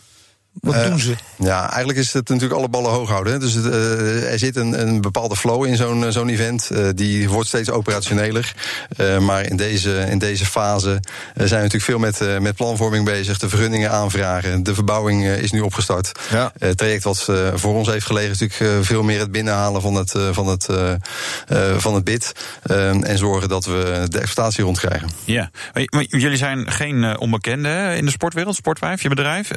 Wat Eh, doen ze? Ja, eigenlijk is het natuurlijk alle ballen hoog houden. hè. Dus het, eh, er zit een, een bepaalde flow in zo'n eh, zo'n event. Eh, die wordt steeds operationeler. Eh, maar in deze, in deze fase zijn we natuurlijk veel met, eh, met planvorming bezig. De vergunningen aanvragen. De verbouwing is nu opgestart. Ja. Eh, het traject wat eh, voor ons heeft gelegen is natuurlijk veel meer het binnenhalen van het, eh, van het, eh, eh, van het bid. En zorgen dat we de exploitatie rondkrijgen. Ja, maar jullie zijn geen onbekende in de sportwereld, Sportwijf, je bedrijf.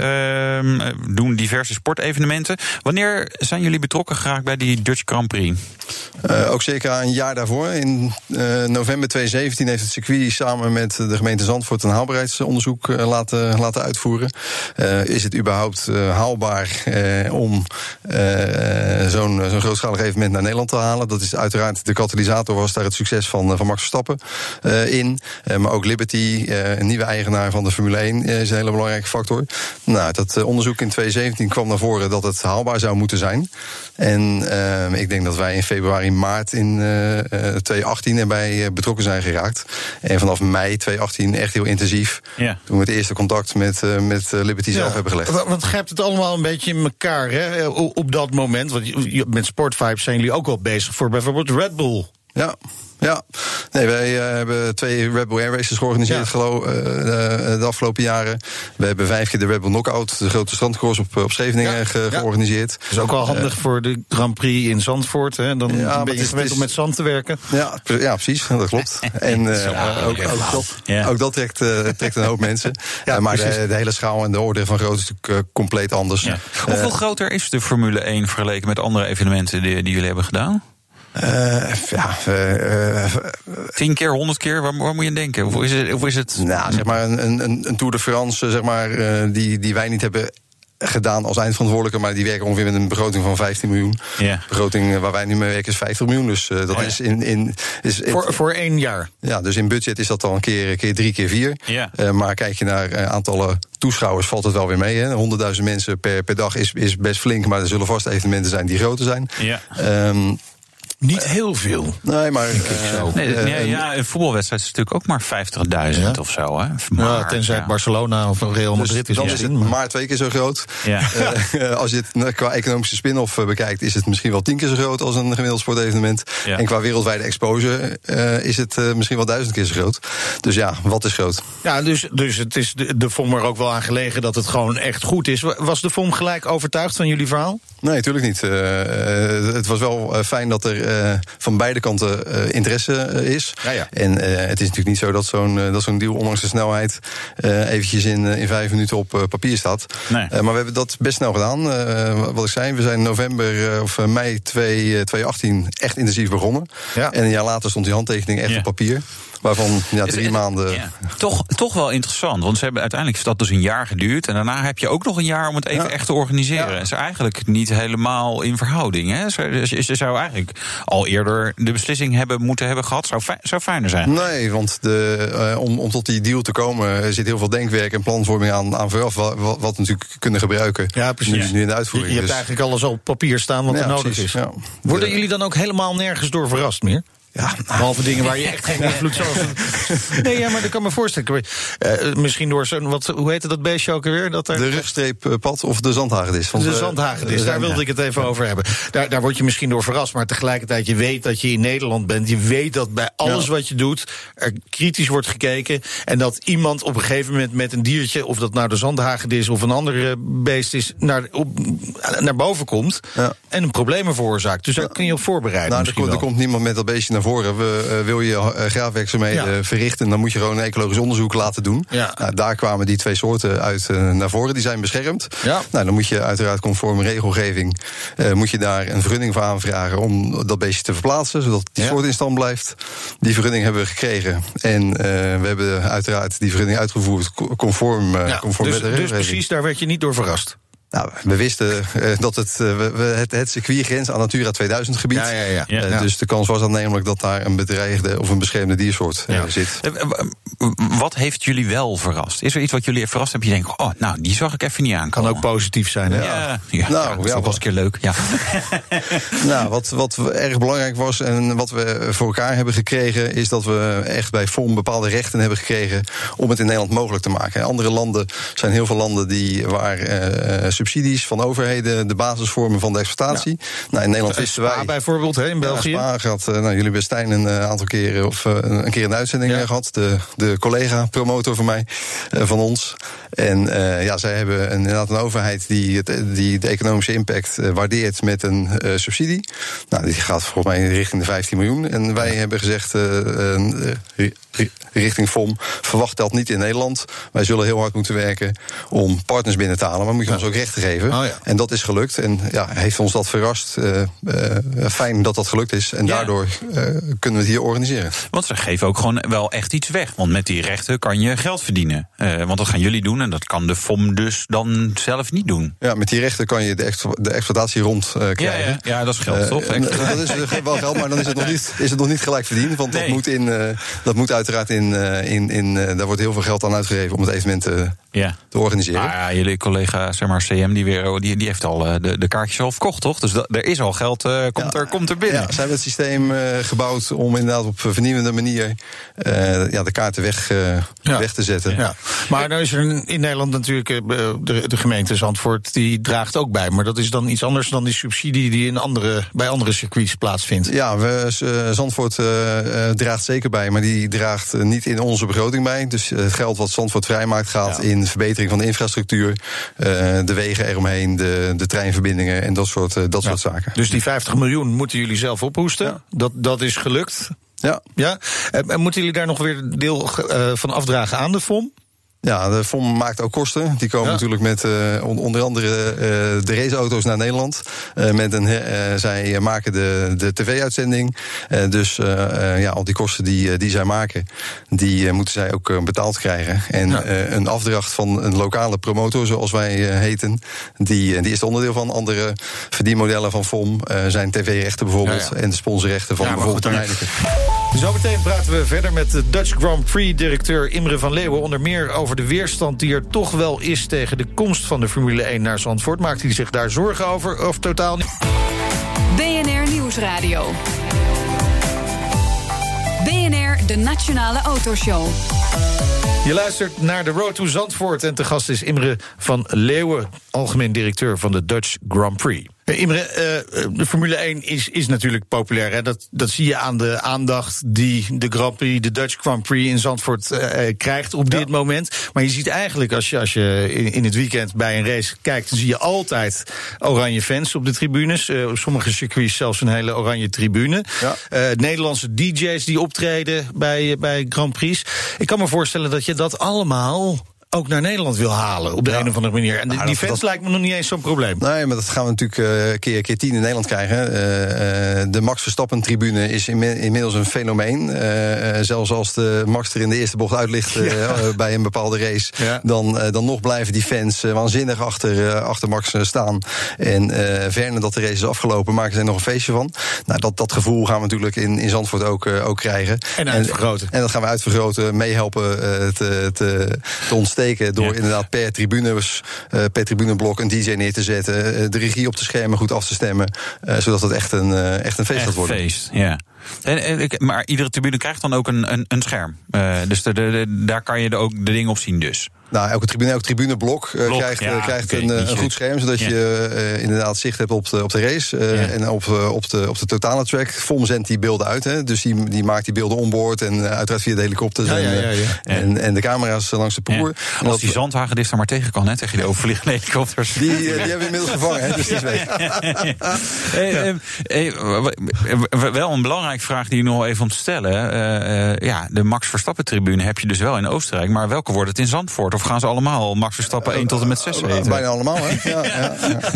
Ehm, doen diverse sportevenementen. Wanneer zijn jullie betrokken geraakt bij die Dutch Grand Prix? Uh, ook circa een jaar daarvoor. In uh, november 2017 heeft het circuit samen met de gemeente Zandvoort een haalbaarheidsonderzoek laten, laten uitvoeren. is het überhaupt haalbaar om zo'n zo'n grootschalig evenement naar Nederland te halen? Dat is uiteraard de katalysator, was daar het succes van, van Max Verstappen in. maar ook Liberty, een nieuwe eigenaar van de Formule 1, is een hele belangrijke factor. Nou, dat onderzoek in 2017 kwam naar voren dat het haalbaar zou moeten zijn. En ik denk dat wij in februari, maart in uh, 2018 erbij betrokken zijn geraakt. En vanaf mei 2018 echt heel intensief. Ja. Toen we het eerste contact met, uh, met Liberty zelf hebben gelegd. Want grijpt het allemaal een beetje in elkaar hè, op dat moment? Want met Sportvibes zijn jullie ook wel bezig voor bijvoorbeeld Red Bull. Ja, ja, nee, wij uh, hebben twee Red Bull Air Races georganiseerd ja. geloof, uh, de afgelopen jaren. We hebben vijf keer de Red Bull Knockout, de grote strandkoers op, op Scheveningen, ja. ge ja. georganiseerd. Dat is ook wel handig uh, voor de Grand Prix in Zandvoort. Hè? Dan ja, ben je gewend om met zand te werken. Ja, ja precies, *laughs* dat klopt. *laughs* en ook, ook, dat, ook dat trekt, trekt een hoop mensen. *laughs* maar de, de, hele schaal en de orde van grootte is natuurlijk compleet anders. Hoeveel groter is de Formule 1 vergeleken met andere evenementen die, die jullie hebben gedaan? Uh, ja, uh, uh, Tien keer, honderd keer, waar, waar, moet je aan denken? Of is het, of is het... Nou, zeg maar een, een, een Tour de France, zeg maar, die, die wij niet hebben gedaan als eindverantwoordelijke, maar die werken ongeveer met een begroting van 15 miljoen. Ja. De begroting waar wij nu mee werken is 50 miljoen. Dus uh, dat oh, ja. is in. in is voor, het, voor één jaar. Ja, dus in budget is dat dan een keer, keer drie, keer vier. Ja. Uh, maar kijk je naar uh, aantallen toeschouwers, valt het wel weer mee. 100.000 mensen per, per dag is, is best flink, maar er zullen vast evenementen zijn die groter zijn. Ja. Um, niet heel veel. Nee, maar. Uh, nee, uh, ja, een voetbalwedstrijd is natuurlijk ook maar 50.000 ja. of zo. Hè? Maar, ja, tenzij ja. Barcelona of Real Madrid dus is. Dan is het maar twee keer zo groot. Ja. Uh, *laughs* als je het qua economische spin-off bekijkt, is het misschien wel tien keer zo groot als een gemiddeld sportevenement. Ja. En qua wereldwijde exposure is het misschien wel duizend keer zo groot. Dus ja, wat is groot? Ja, dus, dus het is de, de FOM er ook wel aan gelegen dat het gewoon echt goed is. Was de FOM gelijk overtuigd van jullie verhaal? Nee, natuurlijk niet. het was wel fijn dat er uh, van beide kanten uh, interesse uh, is. Ja, ja. En het is natuurlijk niet zo dat zo'n dat zo'n deal, ondanks de snelheid, eventjes in, in vijf minuten op papier staat. Nee. maar we hebben dat best snel gedaan. wat ik zei, we zijn in november of mei 2, 2018 echt intensief begonnen. Ja. En een jaar later stond die handtekening echt op papier. Waarvan ja, drie het, maanden. Ja. Toch, toch wel interessant. Want ze hebben uiteindelijk is dat dus een jaar geduurd. En daarna heb je ook nog een jaar om het even ja. echt te organiseren. Ja. is eigenlijk niet helemaal in verhouding. Hè? Ze, ze, zou eigenlijk al eerder de beslissing hebben moeten hebben gehad. Zou, zou fijner zijn. Nee, want de, uh, om, om tot die deal te komen zit heel veel denkwerk en planvorming aan, aan vooraf. Wat, wat, wat natuurlijk kunnen gebruiken. Ja, precies. Nu, nu in de uitvoering. Je, je hebt dus. eigenlijk alles op papier staan wat er nodig precies, is. Worden jullie dan ook helemaal nergens door verrast meer? Ja, behalve dingen waar je echt geen invloed zoals. Nee, ja, maar dat kan me voorstellen. Uh, misschien door zo'n. Wat, hoe heette dat beestje ook alweer? Dat er... De rugstreeppad of de zandhagedis. De zandhagedis, daar wilde ik het even over hebben. Daar, daar word je misschien door verrast, maar tegelijkertijd je weet dat je in Nederland bent. Je weet dat bij alles ja. wat je doet er kritisch wordt gekeken. En dat iemand op een gegeven moment met een diertje, of dat nou de zandhagedis of een ander beest is, naar, op, naar boven komt. Ja. En een problemen veroorzaakt. Dus daar kun je op voorbereiden. Nou, er, komt, er komt niemand met dat beestje naar We, uh, wil je uh, graafwerkzaamheden ja. verrichten, dan moet je gewoon een ecologisch onderzoek laten doen. Ja. Nou, daar kwamen die twee soorten uit naar voren. Die zijn beschermd. Ja. Nou, dan moet je uiteraard conform regelgeving moet je daar een vergunning voor aanvragen om dat beestje te verplaatsen, zodat die soort in stand blijft. Die vergunning hebben we gekregen. En we hebben uiteraard die vergunning uitgevoerd conform, conform dus, met de Dus precies, daar werd je niet door verrast. Nou, we wisten uh, dat het, uh, we, het, het circuit grens aan Natura 2000 gebied. Ja, ja, ja. ja. Uh, dus de kans was aannemelijk dat daar een bedreigde of een beschermde diersoort zit. Wat heeft jullie wel verrast? Is er iets wat jullie verrast hebben? Je denkt, oh, nou, die zag ik even niet aan. Kan ook positief zijn, hè? Ja, ja. nou, ja, dat was een keer leuk. Ja. *laughs* nou, wat, wat erg belangrijk was en wat we voor elkaar hebben gekregen, is dat we echt bij FOM bepaalde rechten hebben gekregen om het in Nederland mogelijk te maken. Andere landen zijn heel veel landen die waar subsidies van overheden de basis vormen van de exploitatie. Ja. Nou, in Nederland wisten wij. bijvoorbeeld, hè, in België. Ja, Spa gaat, nou, jullie hebben Stijn een aantal keren of een keer een uitzending ja. gehad. De, de collega-promotor van mij, van ons. En ja, zij hebben een, inderdaad een overheid die, het, die de economische impact waardeert met een subsidie. Nou, die gaat volgens mij richting de 15 miljoen. En wij hebben gezegd, richting FOM, verwacht dat niet in Nederland. Wij zullen heel hard moeten werken om partners binnen te halen. Maar moet je ja. ons ook recht te geven. Oh, ja. En dat is gelukt. En ja, heeft ons dat verrast. Eh, eh, fijn dat dat gelukt is. En Ja. daardoor eh, kunnen we het hier organiseren. Want ze geven ook gewoon wel echt iets weg. Want met die rechten kan je geld verdienen. Eh, want dat gaan jullie doen en dat kan de FOM dus dan zelf niet doen. Ja, met die rechten kan je de, de exploitatie rond eh, krijgen. ja, ja, dat is geld, Eh, toch? en, eh, dat is eh, wel geld, maar dan is het nog niet, is het nog niet gelijk verdiend. Want dat, moet in, eh, dat moet uiteraard in. eh, in, in eh, daar wordt heel veel geld aan uitgegeven om het evenement eh, Ja. te organiseren. Maar ja, jullie collega, zeg maar, CM, die, weer, die, die heeft al eh, de, de kaartjes al verkocht, toch? Dus dat, er is al geld, eh, komt, er, komt er binnen. Ja, ze hebben het systeem eh, gebouwd om inderdaad op vernieuwende manier ja, de kaarten weg, Ja. weg te zetten. Ja. Maar nou is er in- Nederland natuurlijk de, de gemeente Zandvoort die draagt ook bij. Maar dat is dan iets anders dan die subsidie die in andere, bij andere circuits plaatsvindt. Ja, we, Zandvoort draagt zeker bij, maar die draagt niet in onze begroting bij. Dus het geld wat Zandvoort vrijmaakt gaat in verbetering van de infrastructuur, eh, de wegen eromheen, de, de treinverbindingen en dat soort, eh, dat soort zaken. Dus die 50 miljoen moeten jullie zelf ophoesten. Dat, dat is gelukt. Ja, Ja? En, en moeten jullie daar nog weer deel eh, van afdragen aan de FOM? Ja, de FOM maakt ook kosten. Die komen Ja. natuurlijk met eh, on- onder andere eh, de raceauto's naar Nederland. Eh, met een, zij maken de, de tv-uitzending. Dus ja, al die kosten die, die zij maken, die moeten zij ook betaald krijgen. En Ja. een afdracht van een lokale promotor, zoals wij heten, die, die is er onderdeel van. Andere verdienmodellen van FOM zijn tv-rechten bijvoorbeeld. Ja. En de sponsorrechten van bijvoorbeeld Heineken. Zometeen praten we verder met de Dutch Grand Prix-directeur Imre van Leeuwen. Onder meer over de weerstand die er toch wel is tegen de komst van de Formule 1 naar Zandvoort. Maakt hij zich daar zorgen over of totaal niet? BNR Nieuwsradio. BNR, de Nationale Autoshow. Je luistert naar de Road to Zandvoort en te gast is Imre van Leeuwen, algemeen directeur van de Dutch Grand Prix. Imre, eh, de Formule 1 is, is natuurlijk populair. Hè? Dat, dat zie je aan de aandacht die de Grand Prix, de Dutch Grand Prix in Zandvoort eh, eh, krijgt op dit moment. Maar je ziet eigenlijk, als je, als je in, in het weekend bij een race kijkt, dan zie je altijd oranje fans op de tribunes. Op sommige circuits zelfs een hele oranje tribune. Ja. Nederlandse DJ's die optreden bij, bij Grand Prix. Ik kan me voorstellen dat je dat allemaal ook naar Nederland wil halen op de Ja. een of andere manier. En die- Nou, die fans dat- lijkt me nog niet eens zo'n probleem. Nee, maar dat gaan we natuurlijk eh, keer, keer tien in Nederland krijgen. Eh, eh, de Max Verstappen-tribune is inmi- inmiddels een fenomeen. Zelfs als de Max er in de eerste bocht uit ligt *laughs* bij een bepaalde race... Ja. Dan, dan nog blijven die fans waanzinnig achter, achter Max staan. En eh ver nadat de race is afgelopen, maken ze er nog een feestje van. Nou, dat, dat gevoel gaan we natuurlijk in, in Zandvoort ook, ook krijgen. En uitvergroten. En dat gaan we uitvergroten, meehelpen eh, te, te, te ontsteken... door Ja. inderdaad per tribunes, eh, per tribuneblok een DJ neer te zetten, eh, de regie op de schermen goed af te stemmen, eh, zodat het echt een, echt een feest gaat worden. feest, ja. Maar iedere tribune krijgt dan ook een, een, een scherm. Dus de, de, de- daar kan je de, ook de dingen op zien dus. Nou, elke tribune, elk tribuneblok eh, Blok, krijgt, ja, eh, krijgt een, eh, een goed scherm, zodat Ja. je eh, inderdaad zicht hebt op de, op de race eh, Ja. en op, eh, op, de, op de totale track. FOM zendt die beelden uit, hè, dus die, die maakt die beelden onboord en uiteraard via de helikopters Ja, en, ja, ja, ja. En, en de camera's langs de poer. Als dat- die zandhagedis daar maar tegen kan, hè, tegen die overvliegende helikopters. die, die hebben we inmiddels gevangen, hè, dus die is *laughs* wel een belangrijke vraag die je nog even om te stellen. Eh, eh, ja, de Max Verstappen-tribune heb je dus wel in Oostenrijk. Maar welke wordt het in Zandvoort? Of gaan ze allemaal Max Verstappen 1 tot en met 6 heten? Bijna allemaal, hè? Ja, ja, ja. *laughs*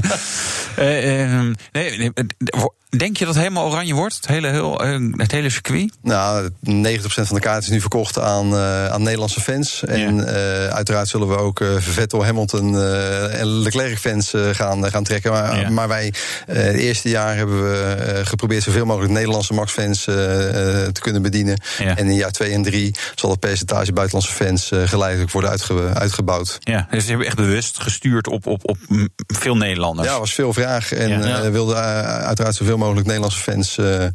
Eh, eh, nee, nee, eh, denk je dat het helemaal oranje wordt? Het hele, heel, eh, het hele circuit? Nou, 90% van de kaart is nu verkocht aan, eh, aan Nederlandse fans. En eh, uiteraard zullen we ook eh, Vettel, Hamilton en Leclerc-fans gaan, gaan trekken. Maar, Ja. maar wij, het eerste jaar hebben we geprobeerd zoveel mogelijk Nederlandse Max-fans te kunnen bedienen. Ja. En in jaar 2 en 3 zal het percentage buitenlandse fans geleidelijk worden uitge- uitgebouwd. Ja, dus ze hebben echt bewust gestuurd op, op, op veel Nederlanders. Ja, er was veel vraag en wilden uiteraard zoveel mogelijk Nederlandse fans eh,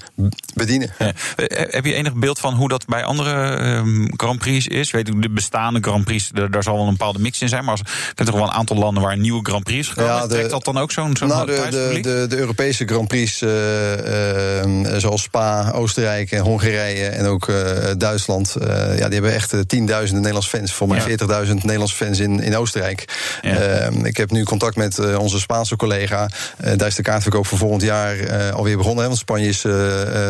bedienen. Ja. Eh, Heb je enig beeld van hoe dat bij andere ehm, Grand Prix is? Weet ik, de bestaande Grand Prix, daar, zal wel een bepaalde mix in zijn. Maar als, ik heb toch wel een aantal landen waar een nieuwe Grand Prix is gekomen. Ja, de- Trekt dat dan ook zo'n zo'n nou, de, de, de, de Europese Grand Prix eh, eh, zoals Spa, Oostenrijk, en Hongarije en ook Duitsland. ja, die hebben echt tienduizenden Nederlandse fans. Voor mij 40.000 Nederlandse fans in, in Oostenrijk. Ehm, ik heb nu contact met onze Spaanse collega. daar is de kaartverkoop voor volgend jaar alweer begonnen. Hè, want Spanje is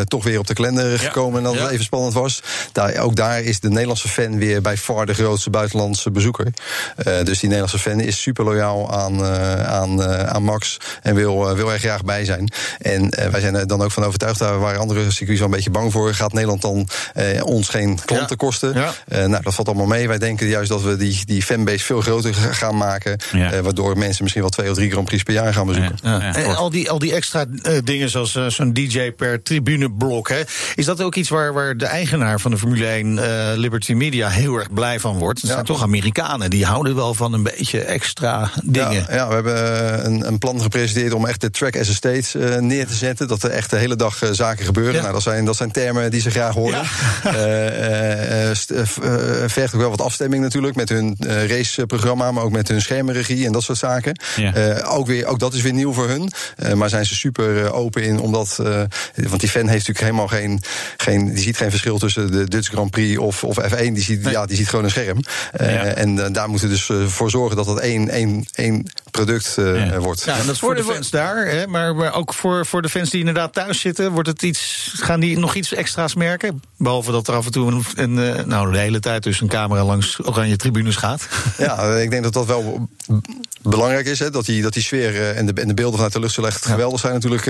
toch weer op de kalender gekomen. En dat het even spannend was. Daar, ook daar is de Nederlandse fan weer bij far de grootste buitenlandse bezoeker. dus die Nederlandse fan is super loyaal aan, aan, aan Max. En wil, wil er graag bij zijn. En wij zijn er dan ook van overtuigd. Daar waren andere circuits al een beetje bang voor. Gaat Nederland dan ons geen klanten kosten? nou, dat valt allemaal mee. Wij denken juist dat we die, die fanbase veel groter gaan maken. waardoor mensen misschien wel twee of drie Grand Prix per jaar gaan bezoeken. En al die, al die extra dingen zoals zo'n DJ per tribuneblok. Hè, is dat ook iets waar, waar de eigenaar van de Formule 1, Liberty Media, heel erg blij van wordt? Het zijn toch Amerikanen, die houden wel van een beetje extra dingen. Ja, ja we hebben een, een, plan gepresenteerd om echt de track as a state neer te zetten. Dat er echt de hele dag zaken gebeuren. Nou, dat, zijn, dat zijn termen die ze graag horen. Ja. *laughs* Vergt ook wel wat afstemming natuurlijk met hun raceprogramma, maar ook met hun schermenregie en dat soort zaken. Ja. ook, weer, ook dat is weer nieuw voor hun. maar zijn ze super open in, omdat. want die fan heeft natuurlijk helemaal geen, geen. Die ziet geen verschil tussen de Dutch Grand Prix of, of F1. Die ziet, ja, die ziet gewoon een scherm. En daar moeten we dus voor zorgen dat dat één, één, één product uh, wordt. Ja, en dat is voor de fans daar, hè, maar, maar ook voor, voor de fans die inderdaad thuis zitten, wordt het iets, gaan die nog iets extra's merken? Behalve dat er af en toe een, een, eh, nou, de hele tijd dus een camera langs oranje tribunes gaat. *laughs* Ja, ik denk dat dat wel belangrijk is. Hè, dat, die, dat die sfeer eh, en de, en de beelden vanuit de lucht zullen echt geweldig zijn natuurlijk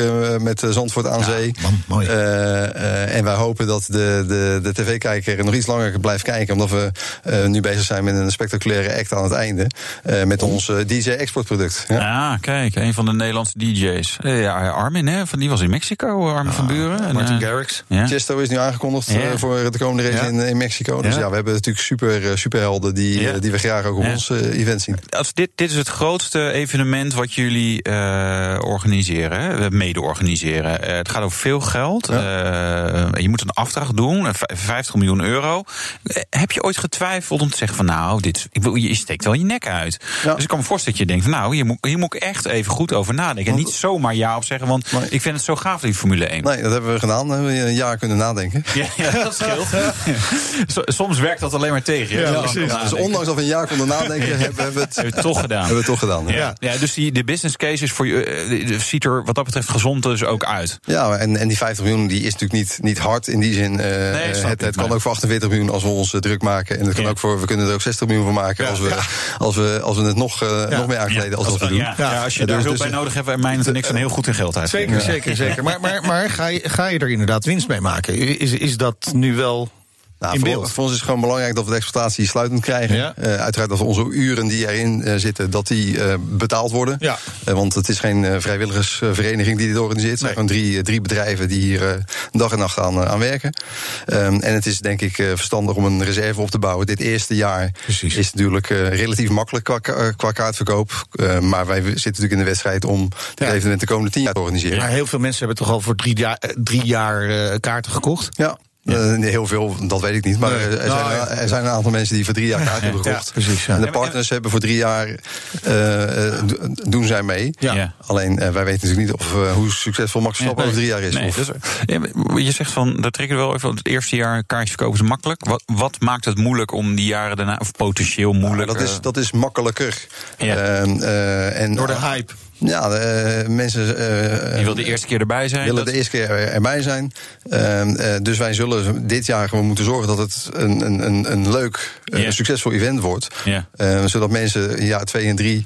met Zandvoort aan zee. Ja, man, mooi. en wij hopen dat de, de, de tv-kijker nog iets langer blijft kijken, omdat we nu bezig zijn met een spectaculaire act aan het einde. met ons DJ-exportproduct. Ja. Ah, kijk, een van de Nederlandse DJ's. Ja, Armin, hè, van, die was in Mexico, Armin van Buren. Martin Garrix. Ja. Chesto is nu aangekondigd voor de komende race in, in Mexico. Dus ja. we hebben natuurlijk super, superhelden die, die we graag ook op ons event zien. Als dit, dit is het grootste evenement wat jullie organiseren, hè? mede organiseren. Het gaat over veel geld. je moet een afdracht doen, 50 miljoen euro. heb je ooit getwijfeld om te zeggen van nou, dit, ik wil, je steekt wel je nek uit. Dus ik kan me voorstellen dat je denkt van nou, hier moet, hier moet ik echt even goed over nadenken. En niet zomaar ja op zeggen, want ik vind het zo gaaf die Formule 1. Nee, dat hebben we gedaan. We hebben een jaar kunnen nadenken. Ja, dat scheelt. *laughs* Soms werkt dat alleen maar tegen. Ja, Dus ondanks dat we een jaar konden nadenken, *laughs* hebben we het, hebben toch gedaan. Hebben we toch gedaan. Ja. Ja. dus die, de business case is voor je, ziet er wat dat betreft gezond dus ook uit. Ja, en, en die 50 miljoen die is natuurlijk niet, niet hard in die zin. Uh, nee, het, het kan ook voor 48 miljoen als we ons druk maken. En het kan ook voor, we kunnen er ook 60 miljoen van maken als, we, als, we, als we het nog, uh, nog meer aankleden als, als we doen. Ja, ja, als je daar dus, hulp bij nodig hebt, en mij en niks en heel goed in geld uit. Zeker, zeker, zeker. Maar, maar, maar ga, je, ga je er inderdaad winst mee maken? Is, is dat nu wel nou, voor, voor, ons is het gewoon belangrijk dat we de exploitatie sluitend krijgen. Ja. Uh, uiteraard dat onze uren die erin uh, zitten, dat die uh, betaald worden. Ja. want het is geen vrijwilligersvereniging die dit organiseert. Het zijn gewoon drie, drie bedrijven die hier dag en nacht aan, aan werken. Um, en het is denk ik verstandig om een reserve op te bouwen. Dit eerste jaar Precies. is natuurlijk relatief makkelijk qua, qua kaartverkoop. maar wij zitten natuurlijk in de wedstrijd om het evenement de komende tien jaar te organiseren. Maar heel veel mensen hebben toch al voor drie jaar, drie jaar kaarten gekocht? Ja. Uh, heel veel, dat weet ik niet. Maar er, zijn, nou, er, zijn, een aantal mensen die voor drie jaar kaart hebben gekocht. Ja, precies, en de partners hebben voor drie jaar uh, doen zij mee. Alleen wij weten natuurlijk niet of, hoe succesvol Max Verstappen over drie jaar is. Nee, dus, je zegt van, dat trekken we wel even. Het eerste jaar kaartjes verkopen is makkelijk. Wat, wat, maakt het moeilijk om die jaren daarna, of potentieel moeilijk? dat, is, dat is makkelijker. Ehm, en, Door de hype. Ja, uh, mensen. Uh, wil de eerste keer erbij zijn? Willen de eerste keer erbij zijn. Uh, dus wij zullen dit jaar gewoon moeten zorgen dat het een, een, een leuk, yeah. succesvol event wordt. Yeah. zodat mensen jaar twee en drie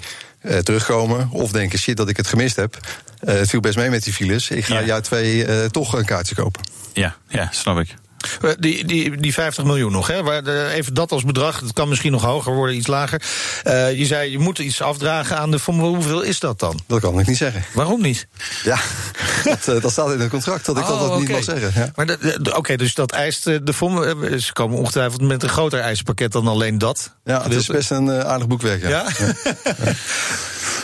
terugkomen. Of denken, shit, dat ik het gemist heb. het viel best mee met die files. Ik ga yeah. jaar twee toch een kaartje kopen. Ja, ja snap ik. Eh, die, die, die 50 miljoen nog, hè? Even dat als bedrag. Het kan misschien nog hoger worden, iets lager. Uh, je zei, je moet iets afdragen aan de Formule. Hoeveel is dat dan? Dat kan ik niet zeggen. Waarom niet? Ja, *laughs* dat, uh, dat staat in het contract dat ik dat, dat okay. niet mag zeggen. Ja. Maar Oké, dus dat eist de Formule. Ze komen ongetwijfeld met een groter eisenpakket dan alleen dat. Ja, het is best een aardig boekwerk. Ja. ja? ja.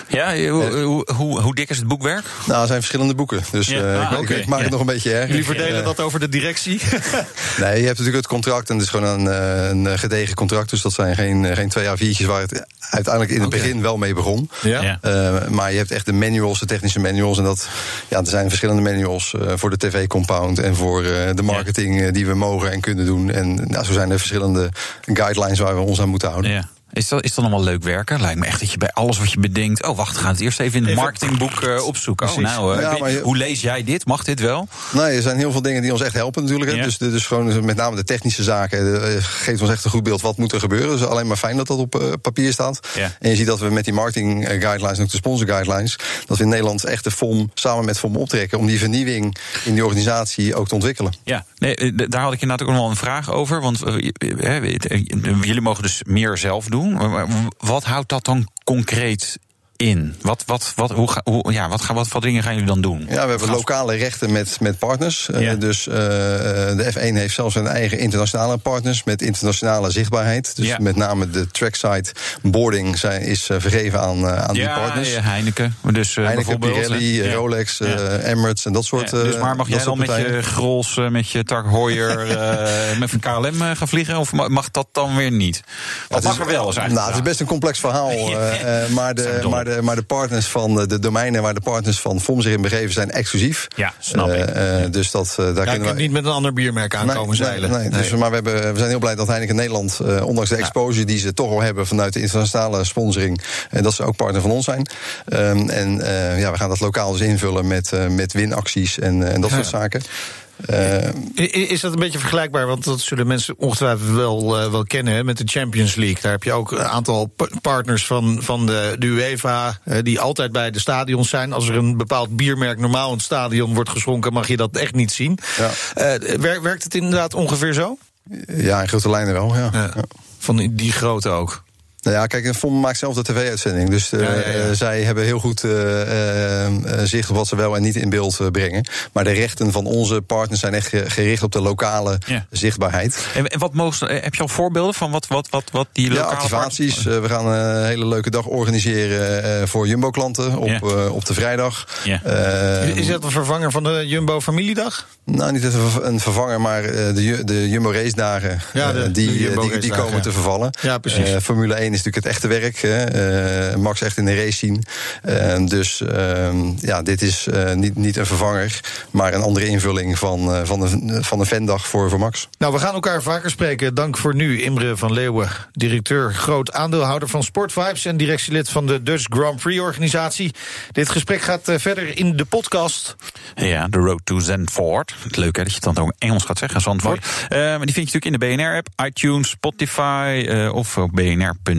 Ja, hoe, hoe, hoe, dik is het boekwerk? Nou, er zijn verschillende boeken. Dus ja. ah, ik, okay. ik, maak het nog een beetje erg. Jullie verdelen dat over de directie? *laughs* Nee, je hebt natuurlijk het contract en het is gewoon een, eh, een gedegen contract. Dus dat zijn geen, eh, geen twee jaar viertjes waar het uiteindelijk in het begin wel mee begon. Ja. Ja. Eh, maar je hebt echt de manuals, de technische manuals. En dat, ja, er zijn verschillende manuals eh, voor de tv-compound en voor eh, de marketing eh, die we mogen en kunnen doen. En nou, zo zijn er verschillende guidelines waar we ons aan moeten houden. Ja. Is dat, is dat allemaal leuk werken? Lijkt me echt dat je bij alles wat je bedenkt. Oh, wacht, we gaan het eerst even in het marketingboek eh, opzoeken. Oh, nou, eh, Ja, weet- maar je- hoe lees jij dit? Mag dit wel? Nee, er zijn heel veel dingen die ons echt helpen natuurlijk. Ja. Dus, dus gewoon met name de technische zaken eh, geeft ons echt een goed beeld wat moet er gebeuren. Dus alleen maar fijn dat dat op eh, papier staat. Ja. En je ziet dat we met die marketing eh, guidelines en ook de sponsor guidelines, dat we in Nederland echt de FOM samen met FOM optrekken om die vernieuwing in die organisatie ook te ontwikkelen. Ja, nee, eh, daar had ik inderdaad ook nog wel een vraag over. Want eh, eh, eh, jullie mogen dus meer zelf doen. Wat houdt dat dan concreet in? Wat, wat, wat, hoe, ga- hoe, ja, wat, gaan, wat voor dingen gaan jullie dan doen? Ja, we hebben lokale rechten met, met partners. Eh, dus eh, de F1 heeft zelfs zijn eigen internationale partners met internationale zichtbaarheid. Dus Ja. met name de trackside boarding zijn, is eh, vergeven aan, aan die partners. ja, Heineken. Dus, Heineken, Pirelli. Rolex, Emirates en dat soort. Dus maar mag dat jij dan met je Grols, met je Tak Heuer, *laughs* eh, met een KLM gaan vliegen? Of ma- mag dat dan weer niet? Wat Het mag er wel, eigenlijk Nou, het is best een complex verhaal. *laughs* maar, Zijn de, maar, de, maar de partners van de, de domeinen waar de partners van FOM zich in begeven zijn exclusief. Ja, snap ik. Eh, eh, dus dat, eh, daar Ja, je kunnen we. niet met een ander biermerk aankomen Nee, zeilen. nee, nee. Dus, maar we, hebben, we zijn heel blij dat Heineken Nederland, eh, ondanks de exposure die ze toch al hebben vanuit de internationale sponsoring, en dat ze ook partner van ons zijn. Ehm, en eh, ja, we gaan dat lokaal dus invullen met, eh, met winacties en, eh, en dat Ja. soort zaken. Eh, Is dat een beetje vergelijkbaar? Want dat zullen mensen ongetwijfeld wel, eh, wel kennen hè, met de Champions League. Daar heb je ook een aantal pa- partners van, van de, de UEFA... eh, die altijd bij de stadions zijn. Als er een bepaald biermerk normaal in het stadion wordt geschonken... mag je dat echt niet zien. Ja. Wer- werkt het inderdaad ongeveer zo? ja, in grote lijnen wel. Ja. Ja. Ja. Van die- die grote ook. Nou ja, kijk, FOM maakt zelf de tv-uitzending. Dus eh, Ja, ja, ja. eh, zij hebben heel goed eh, zicht op wat ze wel en niet in beeld brengen. Maar de rechten van onze partners zijn echt ge- gericht op de lokale Ja. zichtbaarheid. En, en wat mogen, heb je al voorbeelden van wat, wat, wat, wat die Ja, lokale activaties. partners- Eh, we gaan een hele leuke dag organiseren eh, voor Jumbo-klanten op, Ja. eh, op de vrijdag. Ja. Eh, Is dat een vervanger van de Jumbo Familiedag? Nou, niet een ver- een vervanger, maar eh, de, de Jumbo Race dagen Ja, de- de die, Jumbo die, die komen ja. te vervallen. Ja, precies. Formule 1 is natuurlijk het echte werk. Hè. Eh, Max echt in de race zien. Eh, dus ehm, ja, dit is eh, niet, niet een vervanger, maar een andere invulling van, eh, van, een, van een fandag voor, voor Max. Nou, we gaan elkaar vaker spreken. Dank voor nu, Imre van Leeuwen, directeur, groot aandeelhouder van Sportvibes en directielid van de Dutch Grand Prix organisatie. Dit gesprek gaat verder in de podcast. Ja, The Road to Zandvoort. Leuk hè, dat je het dan ook Engels gaat zeggen, Zandvoort. Eh, maar die vind je natuurlijk in de BNR-app, iTunes, Spotify eh, of op bnr.nl.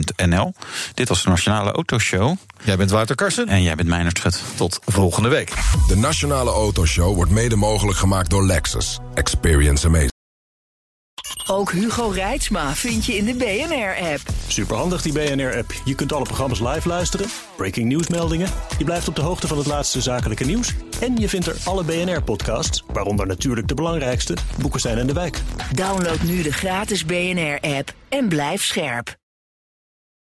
Dit was de Nationale Autoshow. Jij bent Wouter Karsen. En jij bent Meijnerd Schut. Tot volgende week. De Nationale Autoshow wordt mede mogelijk gemaakt door Lexus. Experience amazing. Ook Hugo Reitsma vind je in de BNR-app. Superhandig die BNR-app. Je kunt alle programma's live luisteren, breaking nieuwsmeldingen. Je blijft op de hoogte van het laatste zakelijke nieuws. En je vindt er alle BNR-podcasts, waaronder natuurlijk de belangrijkste, Boeken zijn in de wijk. Download nu de gratis BNR-app en blijf scherp.